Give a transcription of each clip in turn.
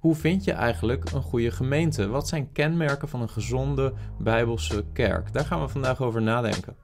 Hoe vind je eigenlijk een goede gemeente? Wat zijn kenmerken van een gezonde Bijbelse kerk? Daar gaan we vandaag over nadenken.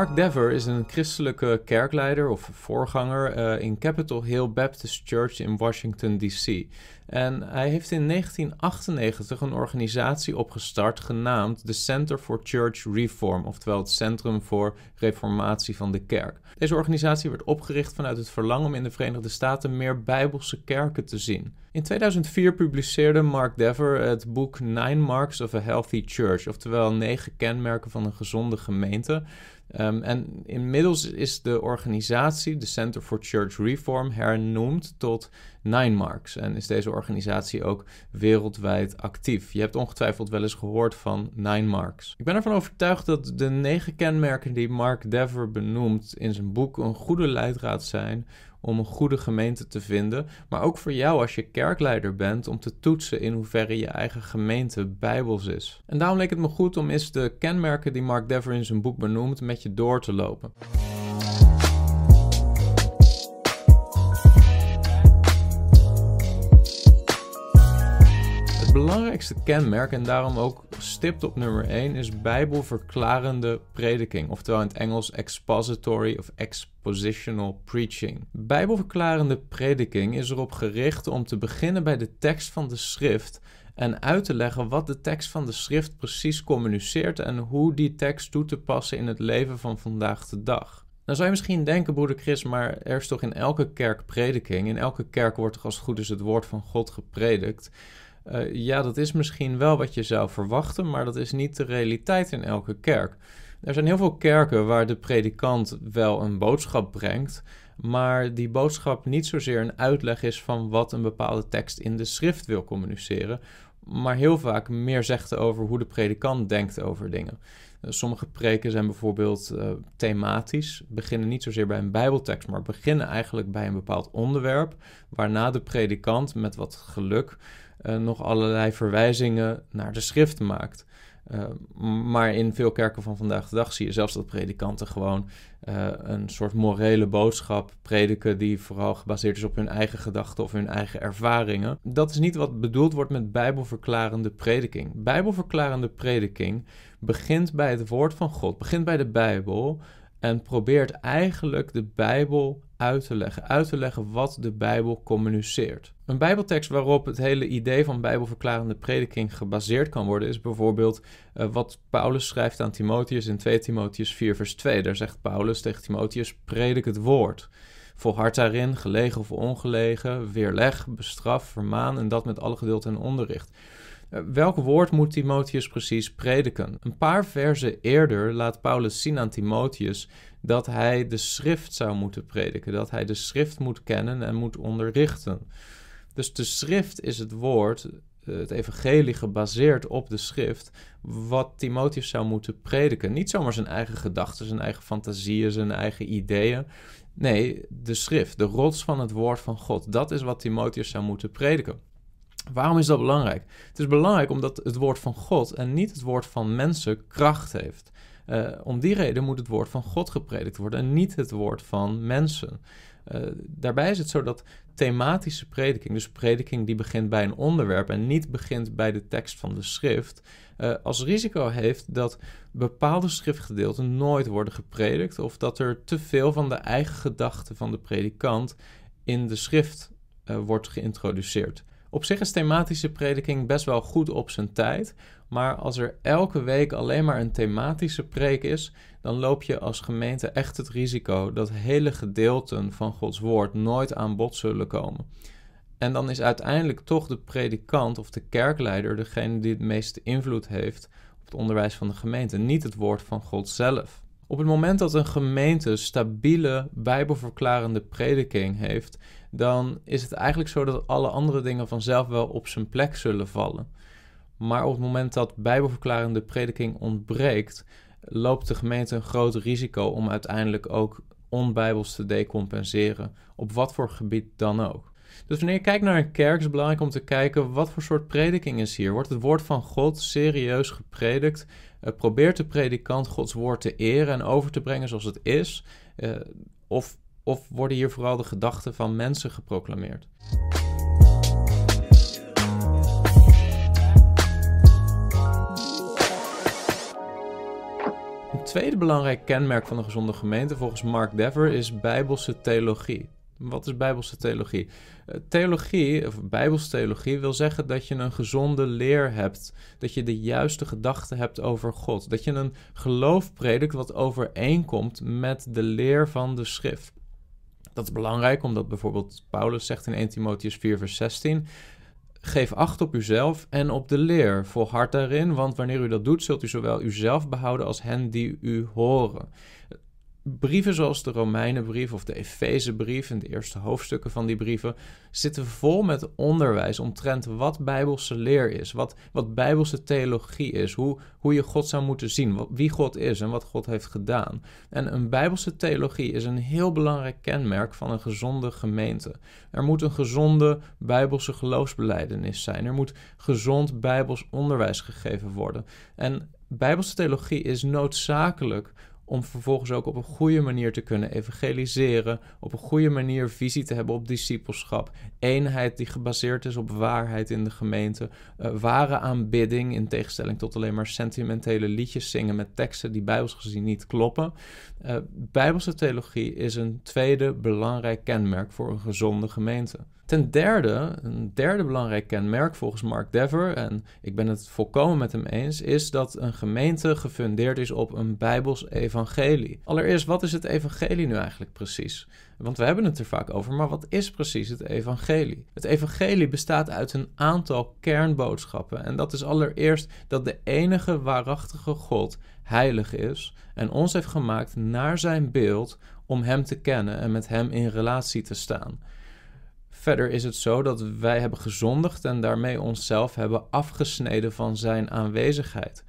Mark Dever is een christelijke kerkleider of voorganger uh, in Capitol Hill Baptist Church in Washington, D.C. En hij heeft in 1998 een organisatie opgestart genaamd de Center for Church Reform, oftewel het Centrum voor Reformatie van de Kerk. Deze organisatie werd opgericht vanuit het verlangen om in de Verenigde Staten meer bijbelse kerken te zien. In 2004 publiceerde Mark Dever het boek Nine Marks of a Healthy Church, oftewel negen kenmerken van een gezonde gemeente. Um, en inmiddels is de organisatie, de Center for Church Reform, hernoemd tot Nine Marks. En is deze organisatie ook wereldwijd actief. Je hebt ongetwijfeld wel eens gehoord van Nine Marks. Ik ben ervan overtuigd dat de negen kenmerken die Mark Dever benoemt in zijn boek een goede leidraad zijn om een goede gemeente te vinden, maar ook voor jou als je kerkleider bent om te toetsen in hoeverre je eigen gemeente bijbels is. En daarom leek het me goed om eens de kenmerken die Mark Dever in zijn boek benoemt met je door te lopen. Het belangrijkste kenmerk en daarom ook stipt op nummer 1 is bijbelverklarende prediking, oftewel in het Engels expository of expositional preaching. Bijbelverklarende prediking is erop gericht om te beginnen bij de tekst van de schrift en uit te leggen wat de tekst van de schrift precies communiceert en hoe die tekst toe te passen in het leven van vandaag de dag. Dan zou je misschien denken, broeder Chris, maar er is toch in elke kerk prediking. In elke kerk wordt toch als het goed is het woord van God gepredikt. Uh, ja, dat is misschien wel wat je zou verwachten, maar dat is niet de realiteit in elke kerk. Er zijn heel veel kerken waar de predikant wel een boodschap brengt, maar die boodschap niet zozeer een uitleg is van wat een bepaalde tekst in de schrift wil communiceren, maar heel vaak meer zegt over hoe de predikant denkt over dingen. Eh, sommige preken zijn bijvoorbeeld uh, thematisch, beginnen niet zozeer bij een Bijbeltekst, maar beginnen eigenlijk bij een bepaald onderwerp, waarna de predikant met wat geluk uh, nog allerlei verwijzingen naar de schrift maakt. Uh, maar in veel kerken van vandaag de dag zie je zelfs dat predikanten gewoon uh, een soort morele boodschap prediken die vooral gebaseerd is op hun eigen gedachten of hun eigen ervaringen. Dat is niet wat bedoeld wordt met bijbelverklarende prediking. Bijbelverklarende prediking begint bij het woord van God, begint bij de Bijbel en probeert eigenlijk de Bijbel uit te leggen. Uit te leggen wat de Bijbel communiceert. Een Bijbeltekst waarop het hele idee van Bijbelverklarende prediking gebaseerd kan worden, is bijvoorbeeld uh, wat Paulus schrijft aan Timotheus in 2 Timotheus 4, vers 2. Daar zegt Paulus tegen Timotheus: predik het woord. Volhard daarin, gelegen of ongelegen, weerleg, bestraf, vermaan en dat met alle geduld en onderricht. Uh, welk woord moet Timotheus precies prediken? Een paar versen eerder laat Paulus zien aan Timotheus dat hij de schrift zou moeten prediken, dat hij de schrift moet kennen en moet onderrichten. Dus de schrift is het woord, eh, het evangelie gebaseerd op de schrift, wat Timotheus zou moeten prediken. Niet zomaar zijn eigen gedachten, zijn eigen fantasieën, zijn eigen ideeën. Nee, de schrift, de rots van het woord van God, dat is wat Timotheus zou moeten prediken. Waarom is dat belangrijk? Het is belangrijk omdat het woord van God en niet het woord van mensen kracht heeft. Uh, om die reden moet het woord van God gepredikt worden en niet het woord van mensen. Uh, daarbij is het zo dat thematische prediking, dus prediking die begint bij een onderwerp en niet begint bij de tekst van de schrift, uh, als risico heeft dat bepaalde schriftgedeelten nooit worden gepredikt of dat er te veel van de eigen gedachten van de predikant in de schrift wordt geïntroduceerd. Op zich is thematische prediking best wel goed op zijn tijd, maar als er elke week alleen maar een thematische preek is, dan loop je als gemeente echt het risico dat hele gedeelten van Gods woord nooit aan bod zullen komen. En dan is uiteindelijk toch de predikant of de kerkleider degene die het meeste invloed heeft op het onderwijs van de gemeente, niet het woord van God zelf. Op het moment dat een gemeente stabiele bijbelverklarende prediking heeft, dan is het eigenlijk zo dat alle andere dingen vanzelf wel op zijn plek zullen vallen. Maar op het moment dat bijbelverklarende prediking ontbreekt, loopt de gemeente een groot risico om uiteindelijk ook onbijbels te decompenseren, op wat voor gebied dan ook. Dus wanneer je kijkt naar een kerk, is het belangrijk om te kijken wat voor soort prediking is hier. Wordt het woord van God serieus gepredikt? Uh, probeert de predikant Gods woord te eren en over te brengen zoals het is? Uh, of, of worden hier vooral de gedachten van mensen geproclameerd? Een tweede belangrijk kenmerk van een gezonde gemeente volgens Mark Dever is bijbelse theologie. Wat is bijbelse theologie? Eh, theologie, of bijbelse theologie, wil zeggen dat je een gezonde leer hebt. Dat je de juiste gedachten hebt over God. Dat je een geloof predikt wat overeenkomt met de leer van de schrift. Dat is belangrijk, omdat bijvoorbeeld Paulus zegt in 1 Timotheus 4, vers 16: Geef acht op uzelf en op de leer. Volhard daarin, want wanneer u dat doet, zult u zowel uzelf behouden als hen die u horen brieven zoals de Romeinenbrief of de Efezebrief en de eerste hoofdstukken van die brieven zitten vol met onderwijs omtrent wat bijbelse leer is, wat, wat bijbelse theologie is, hoe, hoe je God zou moeten zien, wie God is en wat God heeft gedaan. En een bijbelse theologie is een heel belangrijk kenmerk van een gezonde gemeente. Er moet een gezonde bijbelse geloofsbeleidenis zijn. Er moet gezond bijbels onderwijs gegeven worden. En bijbelse theologie is noodzakelijk om vervolgens ook op een goede manier te kunnen evangeliseren, op een goede manier visie te hebben op discipelschap, eenheid die gebaseerd is op waarheid in de gemeente, uh, ware aanbidding in tegenstelling tot alleen maar sentimentele liedjes zingen met teksten die bijbels gezien niet kloppen. Uh, bijbelse theologie is een tweede belangrijk kenmerk voor een gezonde gemeente. Ten derde, een derde belangrijk kenmerk volgens Mark Dever, en ik ben het volkomen met hem eens, is dat een gemeente gefundeerd is op een Bijbels evangelie. Allereerst, wat is het evangelie nu eigenlijk precies? Want we hebben het er vaak over, maar wat is precies het evangelie? Het evangelie bestaat uit een aantal kernboodschappen. En dat is allereerst dat de enige waarachtige God heilig is en ons heeft gemaakt naar zijn beeld om hem te kennen en met hem in relatie te staan. Verder is het zo dat wij hebben gezondigd en daarmee onszelf hebben afgesneden van zijn aanwezigheid.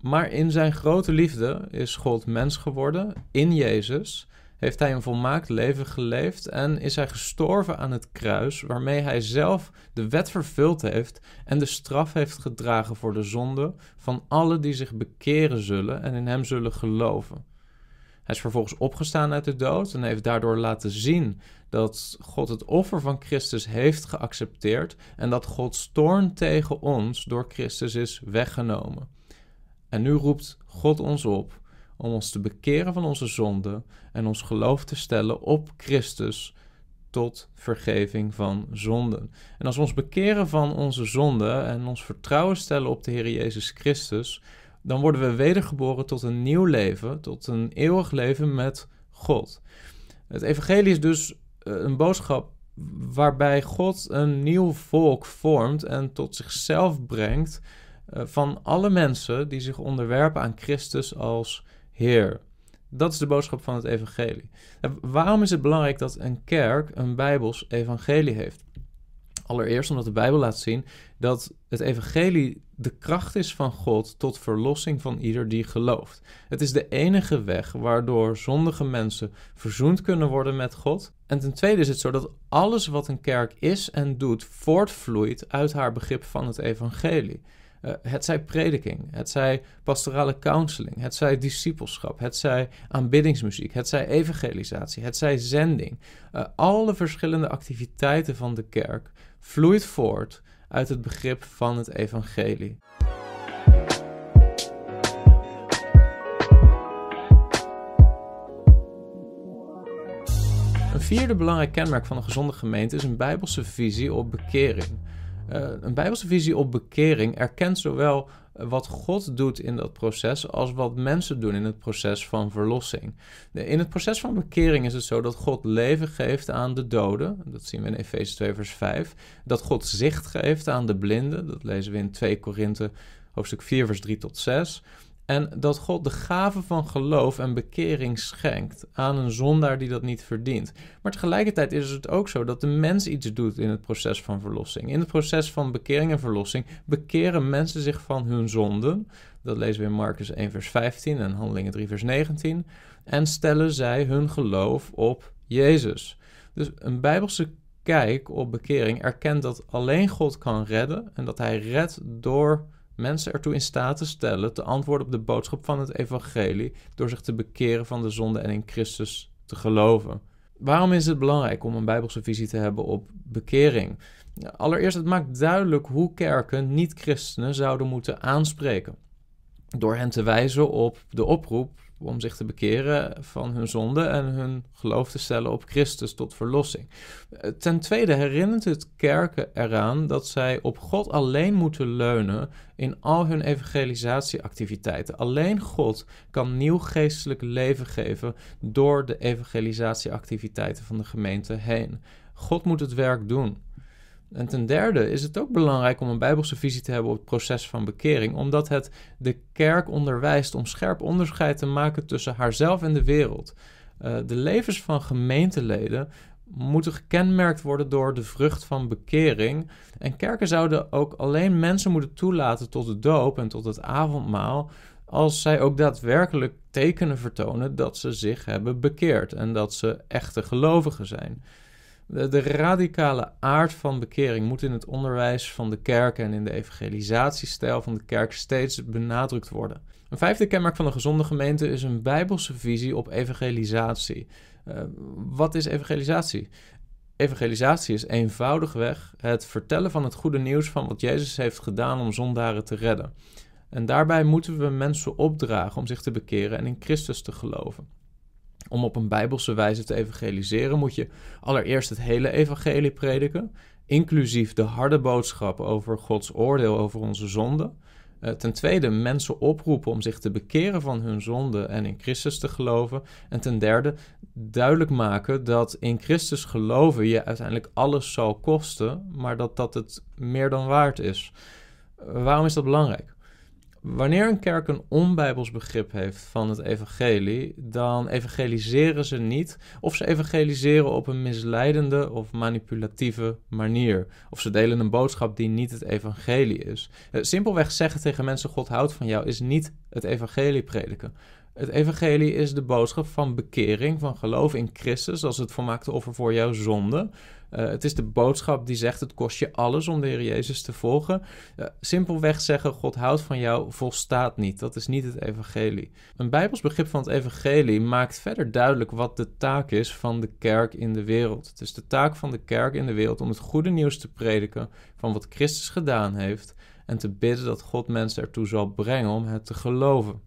Maar in zijn grote liefde is God mens geworden in Jezus, heeft hij een volmaakt leven geleefd en is hij gestorven aan het kruis, waarmee hij zelf de wet vervuld heeft en de straf heeft gedragen voor de zonde van alle die zich bekeren zullen en in hem zullen geloven. Hij is vervolgens opgestaan uit de dood en heeft daardoor laten zien dat God het offer van Christus heeft geaccepteerd en dat Gods toorn tegen ons door Christus is weggenomen. En nu roept God ons op om ons te bekeren van onze zonden en ons geloof te stellen op Christus tot vergeving van zonden. En als we ons bekeren van onze zonden en ons vertrouwen stellen op de Heer Jezus Christus, dan worden we wedergeboren tot een nieuw leven, tot een eeuwig leven met God. Het evangelie is dus een boodschap waarbij God een nieuw volk vormt en tot zichzelf brengt eh, van alle mensen die zich onderwerpen aan Christus als Heer. Dat is de boodschap van het evangelie. waarom is het belangrijk dat een kerk een Bijbels evangelie heeft? Allereerst omdat de Bijbel laat zien dat het evangelie de kracht is van God tot verlossing van ieder die gelooft. Het is de enige weg waardoor zondige mensen verzoend kunnen worden met God. En ten tweede is het zo dat alles wat een kerk is en doet voortvloeit uit haar begrip van het evangelie. Uh, het zij prediking, het zij pastorale counseling, het zij discipelschap, het zij aanbiddingsmuziek, het zij evangelisatie, het zij zending. Uh, alle verschillende activiteiten van de kerk vloeit voort uit het begrip van het evangelie. Vierde belangrijk kenmerk van een gezonde gemeente is een bijbelse visie op bekering. Uh, een bijbelse visie op bekering erkent zowel wat God doet in dat proces als wat mensen doen in het proces van verlossing. In het proces van bekering is het zo dat God leven geeft aan de doden. Dat zien we in Efeze 2 vers 5. Dat God zicht geeft aan de blinden. Dat lezen we in 2 Korinthe hoofdstuk 4 vers 3 tot 6. En dat God de gave van geloof en bekering schenkt aan een zondaar die dat niet verdient. Maar tegelijkertijd is het ook zo dat de mens iets doet in het proces van verlossing. In het proces van bekering en verlossing bekeren mensen zich van hun zonden. Dat lezen we in Marcus 1, vers 15 en Handelingen 3, vers 19. En stellen zij hun geloof op Jezus. Dus een bijbelse kijk op bekering erkent dat alleen God kan redden en dat hij redt door mensen ertoe in staat te stellen te antwoorden op de boodschap van het evangelie door zich te bekeren van de zonde en in Christus te geloven. Waarom is het belangrijk om een bijbelse visie te hebben op bekering? Allereerst, het maakt duidelijk hoe kerken niet-christenen zouden moeten aanspreken. Door hen te wijzen op de oproep om zich te bekeren van hun zonde en hun geloof te stellen op Christus tot verlossing. Ten tweede herinnert het kerken eraan dat zij op God alleen moeten leunen in al hun evangelisatieactiviteiten. Alleen God kan nieuw geestelijk leven geven door de evangelisatieactiviteiten van de gemeente heen. God moet het werk doen. En ten derde is het ook belangrijk om een bijbelse visie te hebben op het proces van bekering, omdat het de kerk onderwijst om scherp onderscheid te maken tussen haarzelf en de wereld. Uh, de levens van gemeenteleden moeten gekenmerkt worden door de vrucht van bekering. En kerken zouden ook alleen mensen moeten toelaten tot de doop en tot het avondmaal, als zij ook daadwerkelijk tekenen vertonen dat ze zich hebben bekeerd en dat ze echte gelovigen zijn. De, radicale aard van bekering moet in het onderwijs van de kerk en in de evangelisatiestijl van de kerk steeds benadrukt worden. Een vijfde kenmerk van een gezonde gemeente is een bijbelse visie op evangelisatie. Uh, wat is evangelisatie? Evangelisatie is eenvoudigweg het vertellen van het goede nieuws van wat Jezus heeft gedaan om zondaren te redden. En daarbij moeten we mensen opdragen om zich te bekeren en in Christus te geloven. Om op een bijbelse wijze te evangeliseren moet je allereerst het hele evangelie prediken, inclusief de harde boodschap over Gods oordeel over onze zonde. Uh, ten tweede, mensen oproepen om zich te bekeren van hun zonde en in Christus te geloven. En ten derde, duidelijk maken dat in Christus geloven je uiteindelijk alles zal kosten, maar dat dat het meer dan waard is. Waarom is dat belangrijk? Wanneer een kerk een onbijbels begrip heeft van het evangelie, dan evangeliseren ze niet of ze evangeliseren op een misleidende of manipulatieve manier. Of ze delen een boodschap die niet het evangelie is. Eh, simpelweg zeggen tegen mensen God houdt van jou is niet het evangelie prediken. Het evangelie is de boodschap van bekering, van geloof in Christus als het volmaakte offer voor jouw zonde. Uh, het is de boodschap die zegt: het kost je alles om de Heer Jezus te volgen. Uh, simpelweg zeggen: God houdt van jou, volstaat niet. Dat is niet het Evangelie. Een Bijbels begrip van het Evangelie maakt verder duidelijk wat de taak is van de kerk in de wereld. Het is de taak van de kerk in de wereld om het goede nieuws te prediken van wat Christus gedaan heeft en te bidden dat God mensen ertoe zal brengen om het te geloven.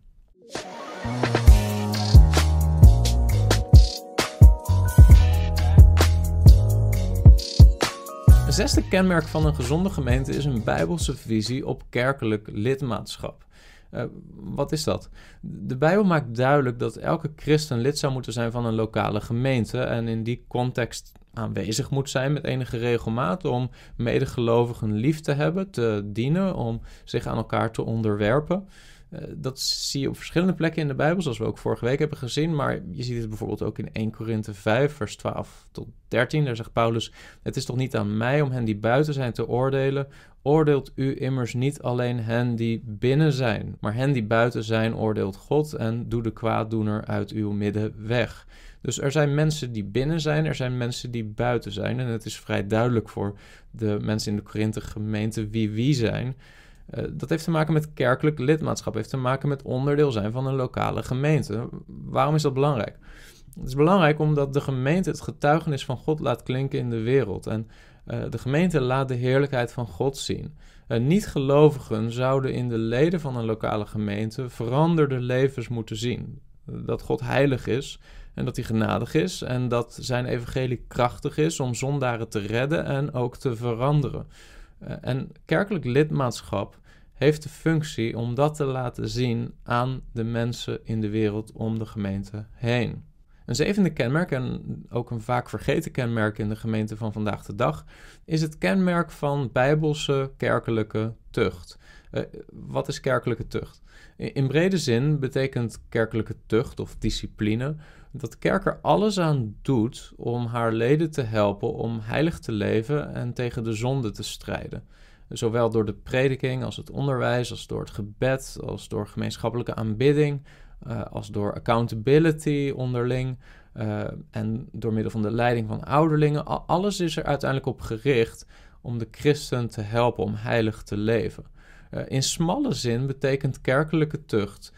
Zesde kenmerk van een gezonde gemeente is een bijbelse visie op kerkelijk lidmaatschap. Uh, wat is dat? De Bijbel maakt duidelijk dat elke christen lid zou moeten zijn van een lokale gemeente en in die context aanwezig moet zijn met enige regelmaat om medegelovigen lief te hebben, te dienen, om zich aan elkaar te onderwerpen. Uh, dat zie je op verschillende plekken in de Bijbel, zoals we ook vorige week hebben gezien. Maar je ziet het bijvoorbeeld ook in 1 Korinthe 5, vers 12 tot 13. Daar zegt Paulus: Het is toch niet aan mij om hen die buiten zijn te oordelen. Oordeelt u immers niet alleen hen die binnen zijn, maar hen die buiten zijn, oordeelt God en doe de kwaaddoener uit uw midden weg. Dus er zijn mensen die binnen zijn, er zijn mensen die buiten zijn. En het is vrij duidelijk voor de mensen in de Korinthe gemeente wie wie zijn. Uh, dat heeft te maken met kerkelijk lidmaatschap, heeft te maken met onderdeel zijn van een lokale gemeente. Waarom is dat belangrijk? Het is belangrijk omdat de gemeente het getuigenis van God laat klinken in de wereld. En uh, de gemeente laat de heerlijkheid van God zien. Uh, Niet-gelovigen zouden in de leden van een lokale gemeente veranderde levens moeten zien. Dat God heilig is en dat hij genadig is en dat zijn evangelie krachtig is om zondaren te redden en ook te veranderen. Uh, en kerkelijk lidmaatschap heeft de functie om dat te laten zien aan de mensen in de wereld om de gemeente heen. Een zevende kenmerk, en ook een vaak vergeten kenmerk in de gemeente van vandaag de dag, is het kenmerk van bijbelse kerkelijke tucht. Uh, wat is kerkelijke tucht? In, in brede zin betekent kerkelijke tucht of discipline dat de kerk er alles aan doet om haar leden te helpen om heilig te leven en tegen de zonde te strijden. Zowel door de prediking als het onderwijs, als door het gebed, als door gemeenschappelijke aanbidding, uh, als door accountability onderling uh, en door middel van de leiding van ouderlingen. Alles is er uiteindelijk op gericht om de christen te helpen om heilig te leven. Uh, in smalle zin betekent kerkelijke tucht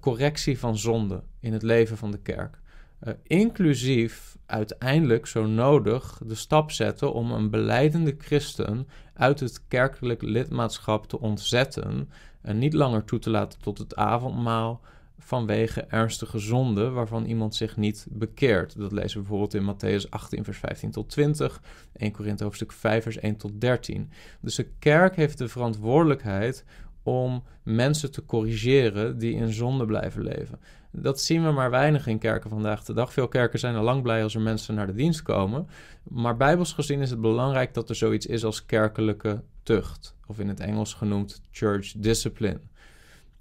correctie van zonde in het leven van de kerk. Uh, inclusief uiteindelijk zo nodig de stap zetten om een beleidende christen uit het kerkelijk lidmaatschap te ontzetten en niet langer toe te laten tot het avondmaal vanwege ernstige zonden waarvan iemand zich niet bekeert. Dat lezen we bijvoorbeeld in Matthäus 18, vers 15 tot 20, 1 Korinthe hoofdstuk 5, vers 1 tot 13. Dus de kerk heeft de verantwoordelijkheid om mensen te corrigeren die in zonde blijven leven. Dat zien we maar weinig in kerken vandaag de dag. Veel kerken zijn al lang blij als er mensen naar de dienst komen. Maar bijbels gezien is het belangrijk dat er zoiets is als kerkelijke tucht. Of in het Engels genoemd church discipline.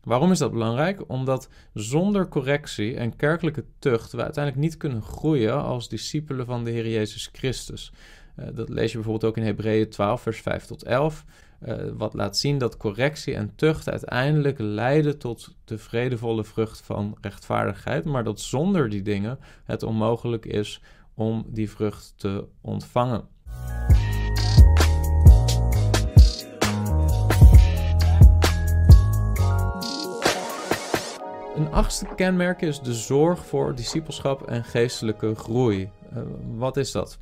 Waarom is dat belangrijk? Omdat zonder correctie en kerkelijke tucht we uiteindelijk niet kunnen groeien als discipelen van de Heer Jezus Christus. Uh, dat lees je bijvoorbeeld ook in Hebreeën 12, vers 5 tot 11. Uh, wat laat zien dat correctie en tucht uiteindelijk leiden tot de vredevolle vrucht van rechtvaardigheid, maar dat zonder die dingen het onmogelijk is om die vrucht te ontvangen. Een achtste kenmerk is de zorg voor discipelschap en geestelijke groei. Uh, wat is dat?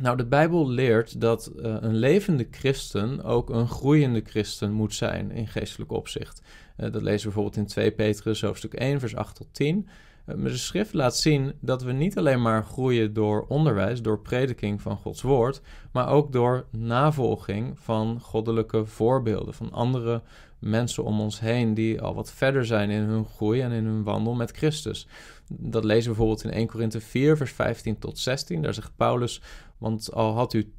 Nou, de Bijbel leert dat uh, een levende christen ook een groeiende christen moet zijn in geestelijk opzicht. Uh, dat lezen we bijvoorbeeld in 2 Petrus hoofdstuk 1, vers 8 tot 10. Uh, maar de schrift laat zien dat we niet alleen maar groeien door onderwijs, door prediking van Gods woord, maar ook door navolging van goddelijke voorbeelden, van andere mensen om ons heen die al wat verder zijn in hun groei en in hun wandel met Christus. Dat lezen we bijvoorbeeld in 1 Korinthe 4, vers 15 tot 16. Daar zegt Paulus: Want al had u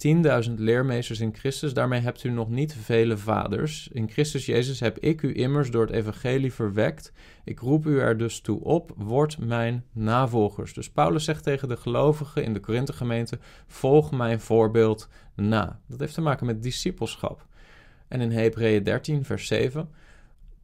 10.000 leermeesters in Christus, daarmee hebt u nog niet vele vaders. In Christus Jezus heb ik u immers door het evangelie verwekt. Ik roep u er dus toe op, word mijn navolgers. Dus Paulus zegt tegen de gelovigen in de Korinthe gemeente: Volg mijn voorbeeld na. Dat heeft te maken met discipelschap. En in Hebreeën 13, vers 7.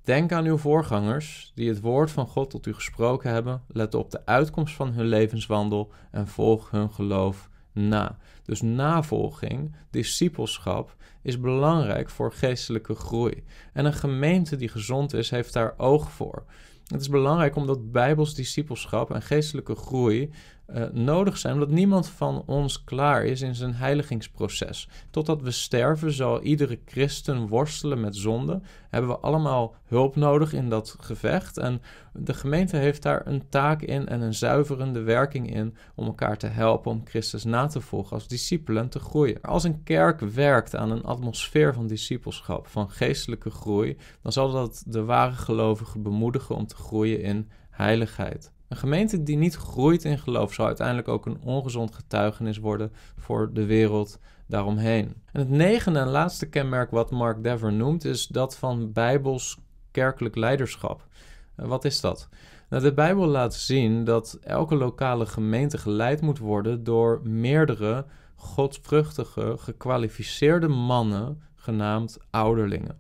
Denk aan uw voorgangers, die het woord van God tot u gesproken hebben. Let op de uitkomst van hun levenswandel en volg hun geloof na. Dus navolging, discipelschap, is belangrijk voor geestelijke groei. En een gemeente die gezond is, heeft daar oog voor. Het is belangrijk omdat bijbels discipelschap en geestelijke groei uh, nodig zijn, omdat niemand van ons klaar is in zijn heiligingsproces. Totdat we sterven, zal iedere christen worstelen met zonde. Hebben we allemaal hulp nodig in dat gevecht. En de gemeente heeft daar een taak in en een zuiverende werking in om elkaar te helpen om Christus na te volgen als discipelen te groeien. Als een kerk werkt aan een atmosfeer van discipelschap, van geestelijke groei, dan zal dat de ware gelovigen bemoedigen om te groeien in heiligheid. Een gemeente die niet groeit in geloof zal uiteindelijk ook een ongezond getuigenis worden voor de wereld daaromheen. En het negende en laatste kenmerk wat Mark Dever noemt is dat van bijbels kerkelijk leiderschap. Wat is dat? Nou, de Bijbel laat zien dat elke lokale gemeente geleid moet worden door meerdere godvruchtige, gekwalificeerde mannen, genaamd ouderlingen.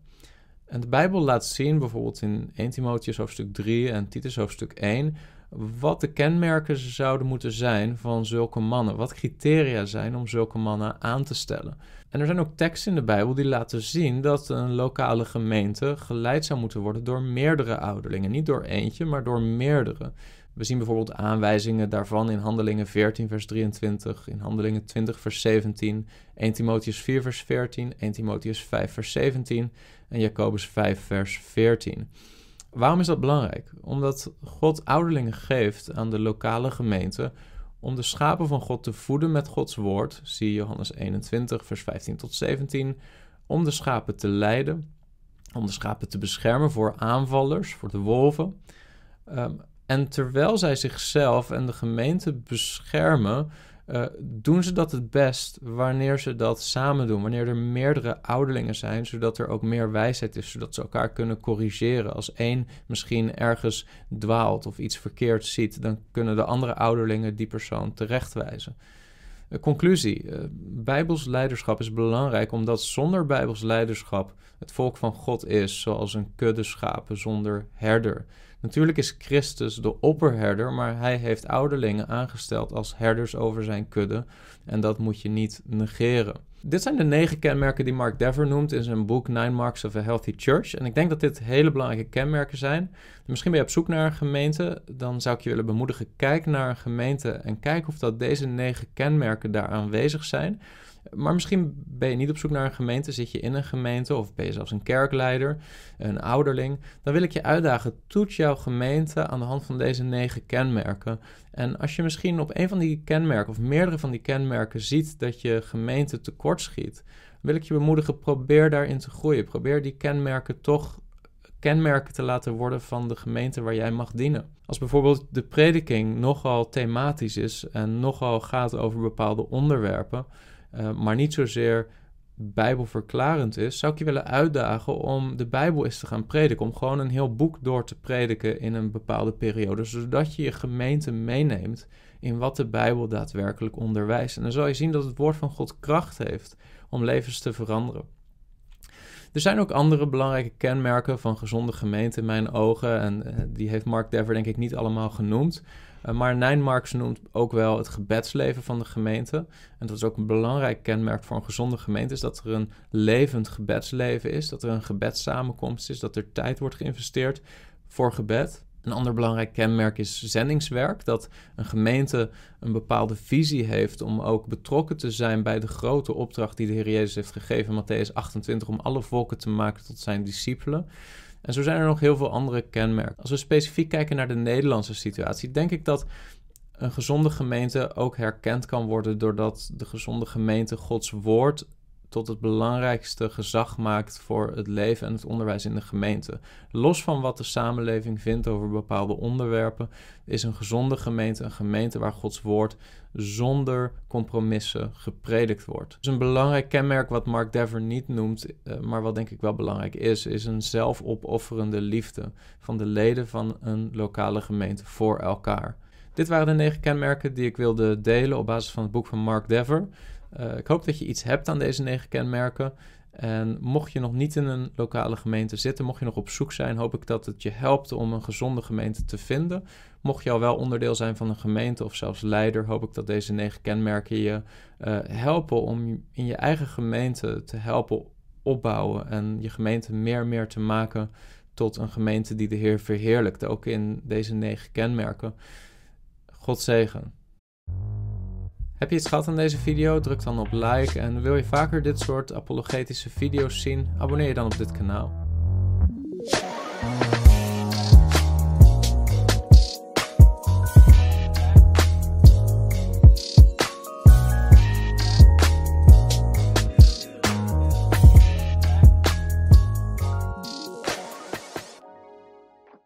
En de Bijbel laat zien, bijvoorbeeld in 1 Timotheus hoofdstuk 3 en Titus hoofdstuk 1, wat de kenmerken zouden moeten zijn van zulke mannen. Wat criteria zijn om zulke mannen aan te stellen. En er zijn ook teksten in de Bijbel die laten zien dat een lokale gemeente geleid zou moeten worden door meerdere ouderlingen. Niet door eentje, maar door meerdere. We zien bijvoorbeeld aanwijzingen daarvan in Handelingen 14, vers 23, in Handelingen 20, vers 17, 1 Timotheus 4, vers 14, 1 Timotheus 5, vers 17 en Jacobus 5, vers 14. Waarom is dat belangrijk? Omdat God ouderlingen geeft aan de lokale gemeente om de schapen van God te voeden met Gods woord. Zie Johannes 21, vers 15 tot 17. Om de schapen te leiden, om de schapen te beschermen voor aanvallers, voor de wolven. Um, en terwijl zij zichzelf en de gemeente beschermen, uh, doen ze dat het best wanneer ze dat samen doen. Wanneer er meerdere ouderlingen zijn, zodat er ook meer wijsheid is, zodat ze elkaar kunnen corrigeren. Als één misschien ergens dwaalt of iets verkeerd ziet, dan kunnen de andere ouderlingen die persoon terechtwijzen. Uh, conclusie: uh, Bijbels leiderschap is belangrijk omdat zonder Bijbels leiderschap het volk van God is zoals een kudde schapen zonder herder. Natuurlijk is Christus de opperherder, maar hij heeft ouderlingen aangesteld als herders over zijn kudde. En dat moet je niet negeren. Dit zijn de negen kenmerken die Mark Dever noemt in zijn boek Nine Marks of a Healthy Church. En ik denk dat dit hele belangrijke kenmerken zijn. Misschien ben je op zoek naar een gemeente, dan zou ik je willen bemoedigen: kijk naar een gemeente en kijk of dat deze negen kenmerken daar aanwezig zijn. Maar misschien ben je niet op zoek naar een gemeente, zit je in een gemeente of ben je zelfs een kerkleider, een ouderling. Dan wil ik je uitdagen, toets jouw gemeente aan de hand van deze negen kenmerken. En als je misschien op een van die kenmerken of meerdere van die kenmerken ziet dat je gemeente tekortschiet, wil ik je bemoedigen, probeer daarin te groeien. Probeer die kenmerken toch kenmerken te laten worden van de gemeente waar jij mag dienen. Als bijvoorbeeld de prediking nogal thematisch is en nogal gaat over bepaalde onderwerpen, uh, maar niet zozeer bijbelverklarend is, zou ik je willen uitdagen om de Bijbel eens te gaan prediken. Om gewoon een heel boek door te prediken in een bepaalde periode, zodat je je gemeente meeneemt in wat de Bijbel daadwerkelijk onderwijst. En dan zal je zien dat het woord van God kracht heeft om levens te veranderen. Er zijn ook andere belangrijke kenmerken van gezonde gemeente in mijn ogen. En eh, die heeft Mark Dever denk ik niet allemaal genoemd. Uh, maar Nijnmarks noemt ook wel het gebedsleven van de gemeente. En dat is ook een belangrijk kenmerk voor een gezonde gemeente, is dat er een levend gebedsleven is, dat er een gebedssamenkomst is, dat er tijd wordt geïnvesteerd voor gebed. Een ander belangrijk kenmerk is zendingswerk. Dat een gemeente een bepaalde visie heeft om ook betrokken te zijn bij de grote opdracht die de Heer Jezus heeft gegeven, Matthäus 28, om alle volken te maken tot zijn discipelen. En zo zijn er nog heel veel andere kenmerken. Als we specifiek kijken naar de Nederlandse situatie, denk ik dat een gezonde gemeente ook herkend kan worden doordat de gezonde gemeente Gods woord tot het belangrijkste gezag maakt voor het leven en het onderwijs in de gemeente. Los van wat de samenleving vindt over bepaalde onderwerpen, is een gezonde gemeente een gemeente waar Gods woord zonder compromissen gepredikt wordt. Dus een belangrijk kenmerk wat Mark Dever niet noemt, eh, maar wat denk ik wel belangrijk is, is een zelfopofferende liefde van de leden van een lokale gemeente voor elkaar. Dit waren de negen kenmerken die ik wilde delen op basis van het boek van Mark Dever. Uh, ik hoop dat je iets hebt aan deze negen kenmerken. En mocht je nog niet in een lokale gemeente zitten, mocht je nog op zoek zijn, hoop ik dat het je helpt om een gezonde gemeente te vinden. Mocht je al wel onderdeel zijn van een gemeente of zelfs leider, hoop ik dat deze negen kenmerken je uh, helpen om in je eigen gemeente te helpen opbouwen en je gemeente meer en meer te maken tot een gemeente die de Heer verheerlijkt, ook in deze negen kenmerken. God zegen. Heb je iets gehad aan deze video? Druk dan op like en wil je vaker dit soort apologetische video's zien? Abonneer je dan op dit kanaal.